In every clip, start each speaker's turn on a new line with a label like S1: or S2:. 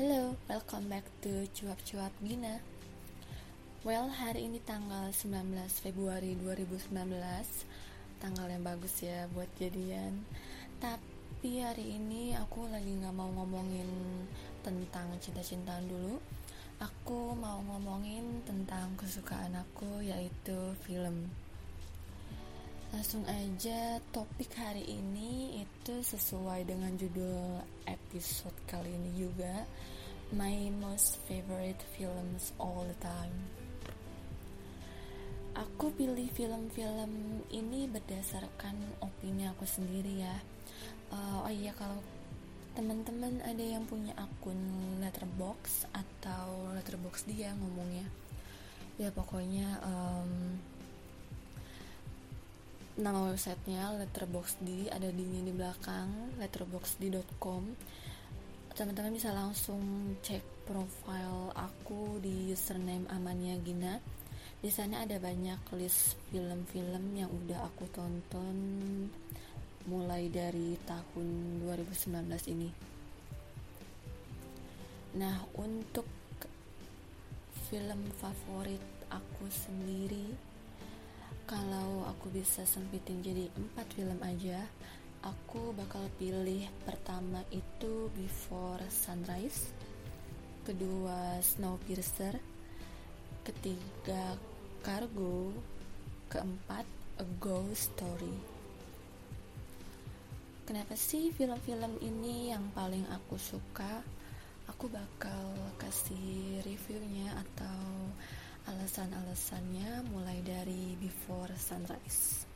S1: Hello, welcome back to Cuap-Cuap Gina. Well, hari ini tanggal 19 Februari 2019 Tanggal yang bagus ya buat jadian. Tapi hari ini aku lagi gak mau ngomongin tentang cinta-cintaan dulu. Aku mau ngomongin tentang kesukaan aku yaitu film Langsung aja topik hari ini itu sesuai dengan judul episode kali ini juga. My most favorite films all the time. Aku pilih film-film ini berdasarkan opini aku sendiri ya. Uh, Oh iya kalau teman-teman ada yang punya akun letterbox atau letterbox dia ngomongnya. Ya pokoknya um, nama websitenya letterboxd ada di di belakang letterboxd.com teman-teman bisa langsung cek profile aku di username Amania Gina. Di sana ada banyak list film-film yang udah aku tonton mulai dari tahun 2019 ini. Nah untuk film favorit aku sendiri kalau aku bisa sempitin jadi empat film aja aku bakal pilih pertama itu Before Sunrise kedua Snowpiercer ketiga Cargo keempat A Ghost Story. Kenapa sih film-film ini yang paling aku suka? Aku bakal kasih reviewnya atau alasan-alasannya mulai dari Before Sunrise.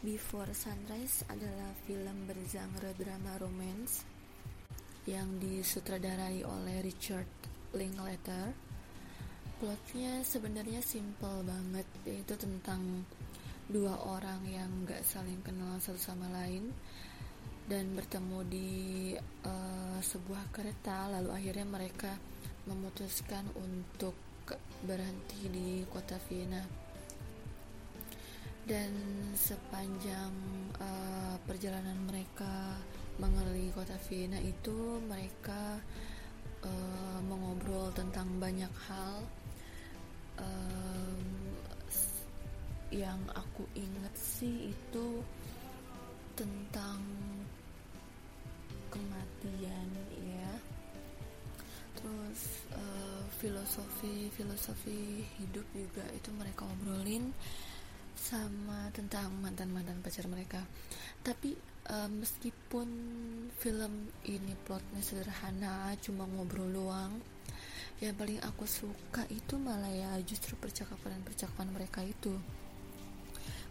S1: Before Sunrise adalah film bergenre drama romance yang disutradarai oleh Richard Linklater. Plotnya sebenarnya simple banget, yaitu tentang dua orang yang gak saling kenal satu sama lain dan bertemu di uh, sebuah kereta lalu akhirnya mereka memutuskan untuk berhenti di kota Vienna. Dan sepanjang uh, perjalanan mereka mengelilingi kota Vienna itu mereka uh, mengobrol tentang banyak hal um, yang aku ingat sih itu tentang kematian ya terus uh, filosofi filosofi hidup juga itu mereka ngobrolin sama tentang mantan mantan pacar mereka. Tapi uh, meskipun film ini plotnya sederhana cuma ngobrol doang yang paling aku suka itu malah ya justru percakapan percakapan mereka itu.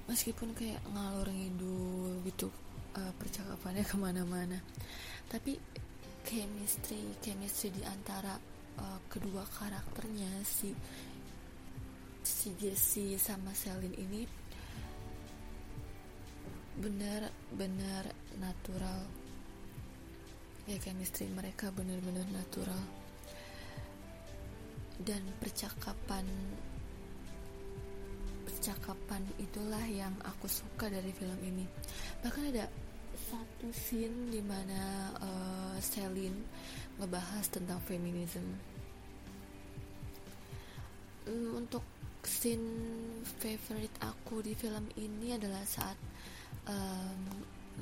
S1: Meskipun kayak ngalor ngidul gitu uh, percakapannya ke mana-mana. Tapi chemistry chemistry di antara uh, kedua karakternya si si Jesse sama Selin ini benar-benar natural. Ya chemistry mereka benar-benar natural. Dan percakapan percakapan itulah yang aku suka dari film ini. Bahkan ada satu scene di mana uh, Celine ngebahas tentang feminisme um, untuk scene favorite aku di film ini adalah saat um,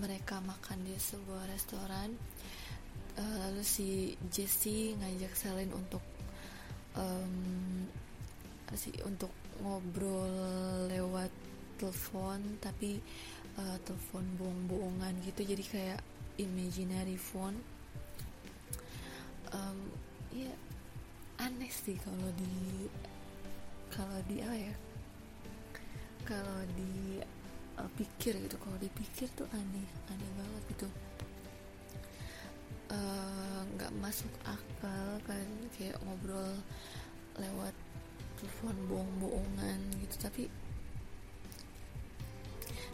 S1: mereka makan di sebuah restoran uh, lalu si Jessie ngajak Celine untuk um, si untuk ngobrol lewat telepon tapi uh, telepon bohong-bohongan gitu. Jadi kayak imaginary phone. Um, ya aneh sih kalau di kalau di apa ya kalau di uh, pikir gitu. Kalau dipikir tuh aneh aneh banget gitu. Eh, nggak uh, masuk akal kan kayak ngobrol lewat telepon bohong-bohongan gitu tapi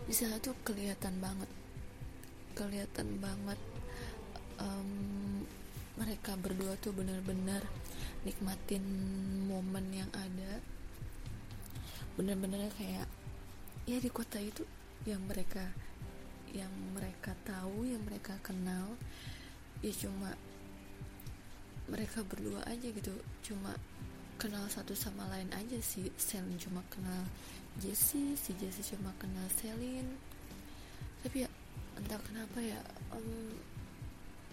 S1: di sana tuh kelihatan banget kelihatan banget um, mereka berdua tuh benar-benar nikmatin momen yang ada. Benar-benar kayak ya di kota itu yang mereka yang mereka tahu yang mereka kenal ya cuma mereka berdua aja gitu. Cuma kenal satu sama lain aja sih. Selin cuma kenal Jessie si Jessie cuma kenal Selin. Tapi ya entah kenapa ya um,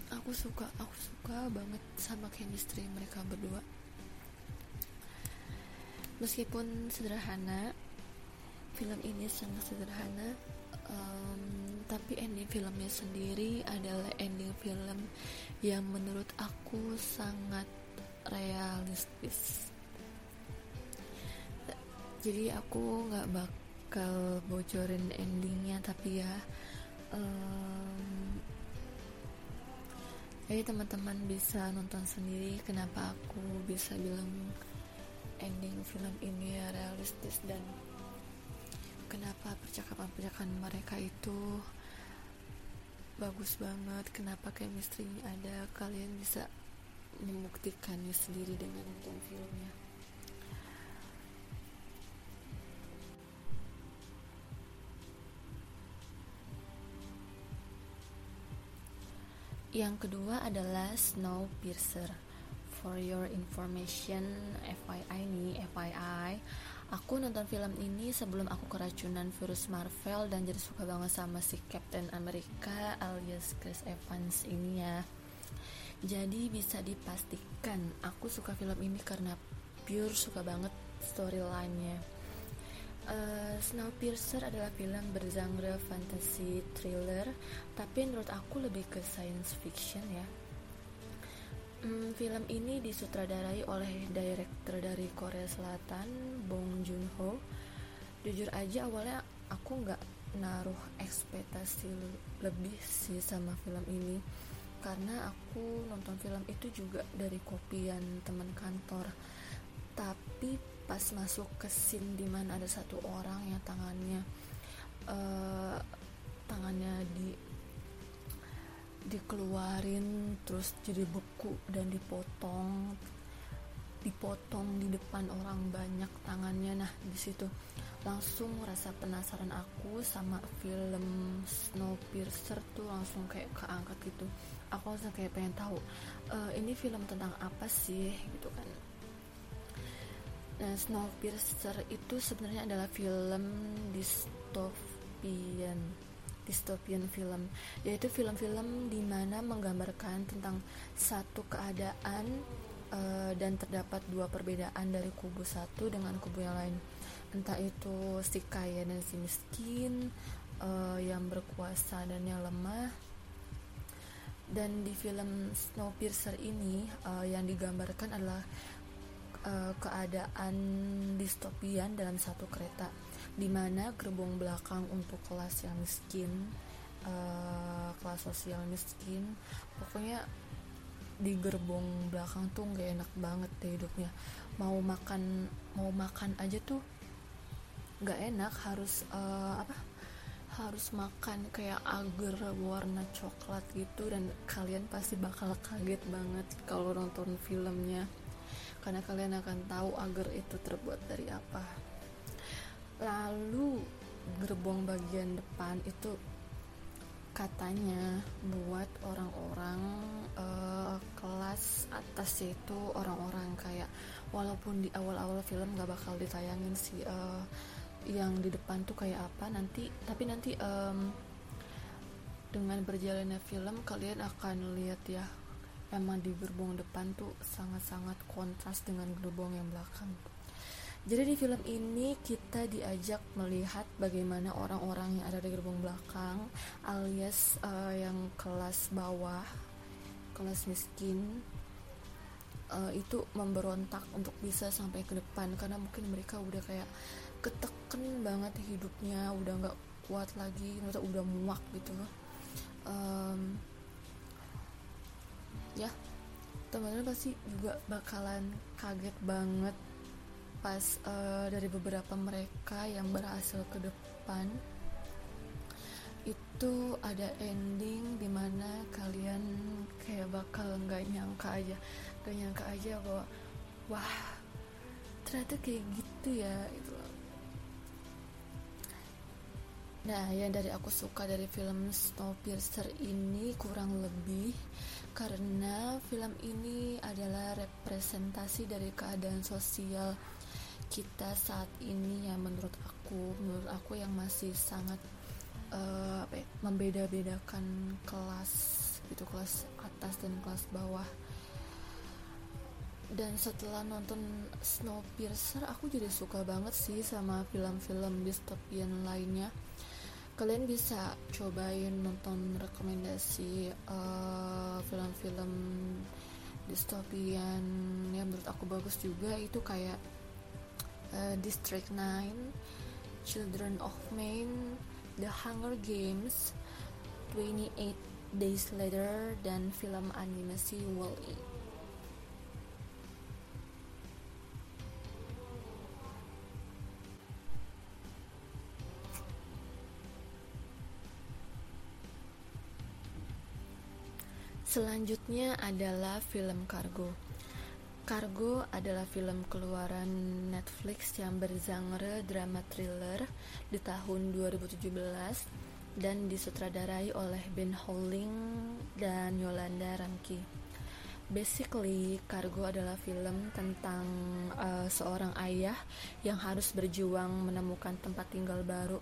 S1: aku suka aku suka banget sama chemistry mereka berdua. Meskipun sederhana film ini sangat sederhana um, tapi ending filmnya sendiri adalah ending film yang menurut aku sangat realistis jadi aku nggak bakal bocorin endingnya tapi ya um, jadi teman-teman bisa nonton sendiri kenapa aku bisa bilang ending film ini ya realistis dan kenapa percakapan-percakapan mereka itu bagus banget kenapa chemistry ada kalian bisa membuktikannya sendiri dengan nonton filmnya yang kedua adalah Snowpiercer for your information FYI nih FYI Aku nonton film ini sebelum aku keracunan virus Marvel dan jadi suka banget sama si Captain America alias Chris Evans ini ya. Jadi bisa dipastikan aku suka film ini karena pure suka banget storyline-nya. Uh, Snowpiercer adalah film bergenre fantasy thriller, tapi menurut aku lebih ke science fiction ya. Hmm, film ini disutradarai oleh director dari Korea Selatan, Bong Joon-ho. Jujur aja awalnya aku nggak naruh ekspektasi lebih sih sama film ini. Karena aku nonton film itu juga dari kopian teman kantor. Tapi pas masuk ke scene di mana ada satu orang yang tangannya uh, tangannya di dikeluarin terus jadi beku dan dipotong dipotong di depan orang banyak tangannya. Nah di situ langsung rasa penasaran aku sama film Snowpiercer tuh langsung kayak keangkat gitu. Aku langsung kayak pengen tahu e, ini film tentang apa sih? Gitu kan nah Snowpiercer itu sebenarnya adalah film dystopian dystopian film. Yaitu film-film di mana menggambarkan tentang satu keadaan uh, dan terdapat dua perbedaan dari kubu satu dengan kubu yang lain. Entah itu si kaya dan si miskin uh, yang berkuasa dan yang lemah. Dan di film Snowpiercer ini uh, yang digambarkan adalah uh, keadaan distopian dalam satu kereta di mana gerbong belakang untuk kelas yang miskin uh, kelas sosial miskin pokoknya di gerbong belakang tuh gak enak banget deh hidupnya. Mau makan mau makan aja tuh gak enak harus uh, apa harus makan kayak agar warna coklat gitu dan kalian pasti bakal kaget banget kalau nonton filmnya karena kalian akan tahu agar itu terbuat dari apa. Lalu gerbong bagian depan itu katanya buat orang-orang uh, kelas atas itu orang-orang kayak walaupun di awal-awal film gak bakal ditayangin sih uh, yang di depan tuh kayak apa nanti tapi nanti um, dengan berjalannya film kalian akan lihat ya emang di gerbong depan tuh sangat-sangat kontras dengan gerbong yang belakang jadi di film ini kita diajak melihat bagaimana orang-orang yang ada di gerbong belakang alias uh, yang kelas bawah, kelas miskin uh, itu memberontak untuk bisa sampai ke depan karena mungkin mereka udah kayak keteken banget hidupnya, udah nggak kuat lagi, udah muak gitu. Um, ya teman-teman pasti juga bakalan kaget banget pas uh, dari beberapa mereka yang berhasil ke depan. Itu ada ending di mana kalian kayak bakal nggak nyangka aja nggak nyangka aja bahwa wah ternyata kayak gitu ya itu Nah, yang dari aku suka dari film Snowpiercer ini kurang lebih karena film ini adalah representasi dari keadaan sosial kita saat ini ya menurut aku, menurut aku yang masih sangat uh, apa ya, membeda-bedakan kelas itu kelas atas dan kelas bawah. Dan setelah nonton Snowpiercer, aku jadi suka banget sih sama film-film dystopian lainnya kalian bisa cobain nonton rekomendasi uh, film-film dystopian yang menurut aku bagus juga. Itu kayak uh, District 9 Children of Men The Hunger Games 28 Days Later dan film animasi Wall-E Selanjutnya adalah film Cargo. Cargo adalah film keluaran Netflix yang bergenre drama thriller di tahun 2017 dan disutradarai oleh Ben Howling dan Yolanda Ramki. Basically, Cargo adalah film tentang uh, seorang ayah yang harus berjuang menemukan tempat tinggal baru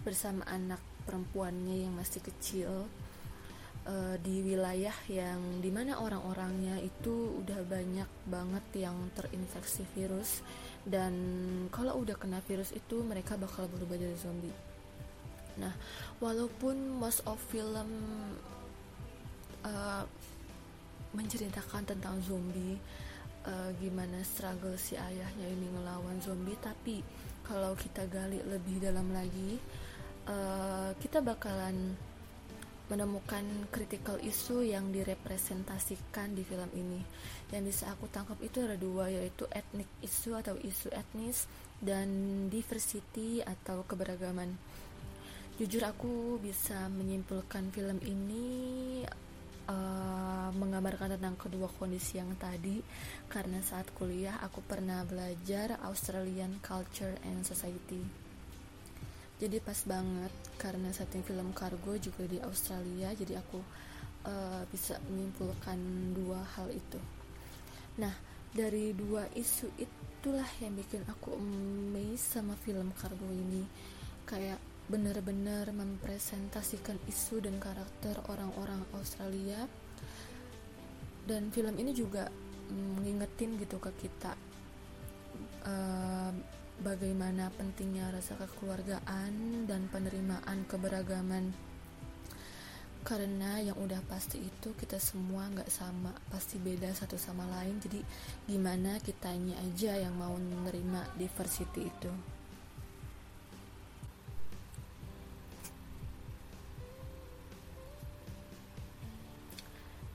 S1: bersama anak perempuannya yang masih kecil uh, di wilayah yang di mana orang-orangnya itu udah banyak banget yang terinfeksi virus dan kalau udah kena virus itu mereka bakal berubah jadi zombie. Nah, walaupun most of film uh, menceritakan tentang zombie, uh, gimana struggle si ayahnya ini ngelawan zombie, tapi kalau kita gali lebih dalam lagi, uh, kita bakalan menemukan critical issue yang direpresentasikan di film ini. Yang bisa aku tangkap itu ada dua yaitu ethnic issue atau isu etnis dan diversity atau keberagaman. Jujur aku bisa menyimpulkan film ini uh, menggambarkan tentang kedua kondisi yang tadi karena saat kuliah aku pernah belajar Australian Culture and Society jadi pas banget karena setting film Cargo juga di Australia jadi aku uh, bisa menyimpulkan dua hal itu. Nah dari dua isu itulah yang bikin aku amazed sama film Cargo ini. Kayak benar-benar mempresentasikan isu dan karakter orang-orang Australia. Dan film ini juga ngingetin gitu ke kita. Uh, bagaimana pentingnya rasa kekeluargaan dan penerimaan keberagaman. Karena yang udah pasti itu kita semua nggak sama pasti beda satu sama lain. Jadi gimana kitanya aja yang mau menerima diversity itu?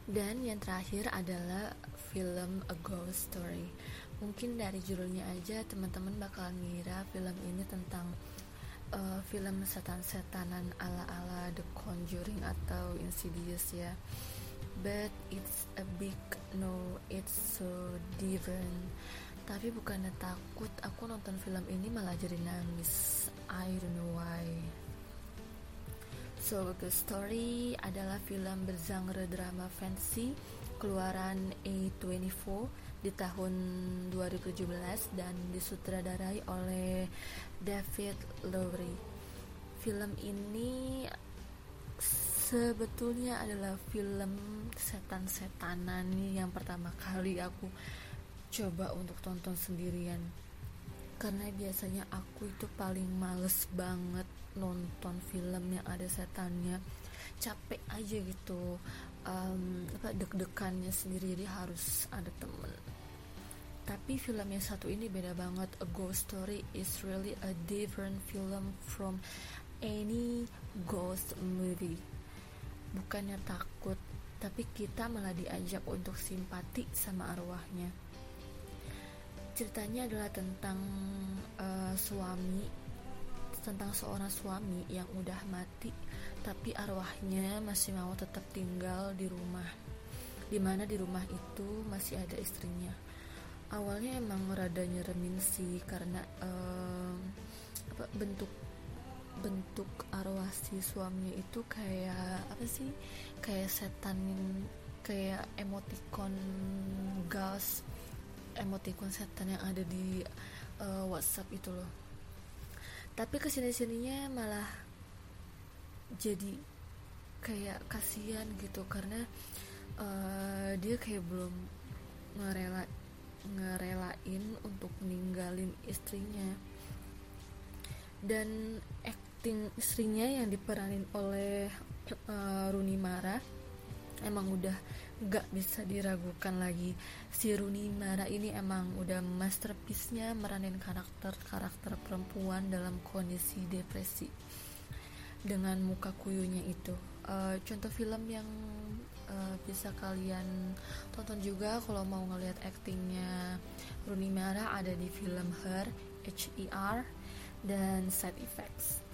S1: Dan yang terakhir adalah film A Ghost Story mungkin dari judulnya aja teman-teman bakal ngira film ini tentang uh, film setan-setanan ala-ala The Conjuring atau Insidious ya. But it's a big no it's so different. Tapi bukannya takut aku nonton film ini malah jadi nangis. I don't know why. So The Story adalah film bergenre drama fantasy keluaran A24 di tahun 2017 dan disutradarai oleh David Lowery. Film ini sebetulnya adalah film setan-setanan. Yang pertama kali aku coba untuk tonton sendirian. Karena biasanya aku itu paling males banget nonton film yang ada setannya. Capek aja gitu um, apa deg-degannya sendiri. Jadi harus ada temen tapi film yang satu ini beda banget. A Ghost Story is really a different film from any ghost movie. Bukannya takut tapi kita malah diajak untuk simpati sama arwahnya. Ceritanya adalah tentang uh, suami tentang seorang suami yang udah mati tapi arwahnya masih mau tetap tinggal di rumah. Di mana di rumah itu masih ada istrinya awalnya emang rada nyeremin sih karena um, apa bentuk bentuk arwah si suaminya itu kayak apa sih kayak setan kayak emoticon gas emoticon setan yang ada di uh, WhatsApp itu loh. Tapi ke sini sininya malah jadi kayak kasihan gitu karena uh, dia kayak belum ngerela ngerelain untuk ninggalin istrinya. Dan acting istrinya yang diperanin oleh uh, Rooney Mara emang udah gak bisa diragukan lagi. Si Rooney Mara ini emang udah masterpiece-nya meranin karakter-karakter perempuan dalam kondisi depresi dengan muka kuyunya itu. Uh, contoh film yang uh, bisa kalian tonton juga kalau mau ngelihat aktingnya Rooney Mara ada di film Her H.E.R. dan Side Effects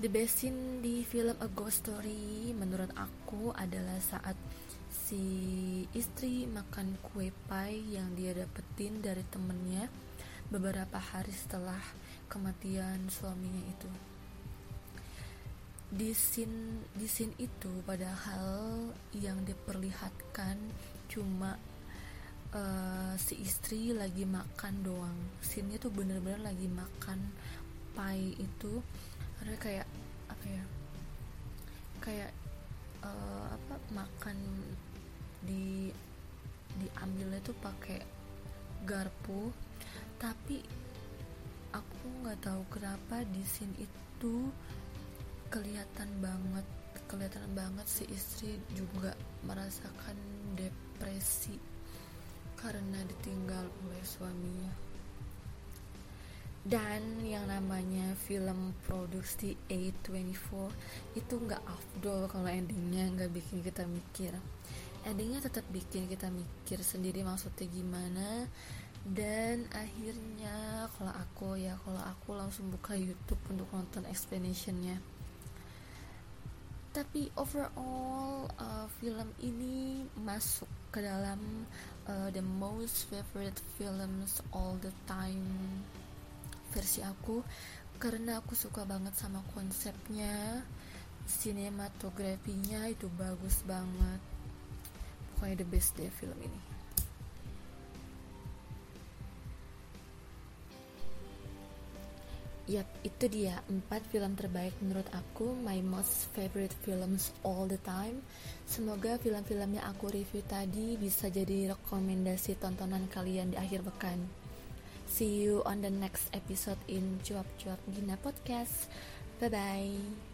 S1: The best scene di film A Ghost Story menurut aku adalah saat si istri makan kue pie yang dia dapetin dari temennya beberapa hari setelah kematian suaminya itu. Di scene di scene itu padahal yang diperlihatkan cuma uh, si istri lagi makan doang. Scene-nya tuh bener-bener lagi makan pie itu karena kayak apa ya kayak uh, apa makan di diambilnya tuh pakai garpu tapi aku nggak tahu kenapa di scene itu kelihatan banget kelihatan banget si istri juga merasakan depresi karena ditinggal oleh suaminya. Dan yang namanya film produksi A24 itu nggak afdol kalau endingnya nggak bikin kita mikir. Endingnya tetap bikin kita mikir sendiri maksudnya gimana. Dan akhirnya kalau aku ya kalau aku langsung buka YouTube untuk nonton explanationnya tapi overall uh, film ini masuk ke dalam uh, the most favorite films all the time versi aku. Karena aku suka banget sama konsepnya sinematografinya itu bagus banget. Pokoknya the best deh film ini Yap, itu dia empat film terbaik menurut aku, my most favorite films all the time. Semoga film-filmnya aku review tadi bisa jadi rekomendasi tontonan kalian di akhir pekan. See you on the next episode in Cuap Cuap Gina Podcast. Bye bye.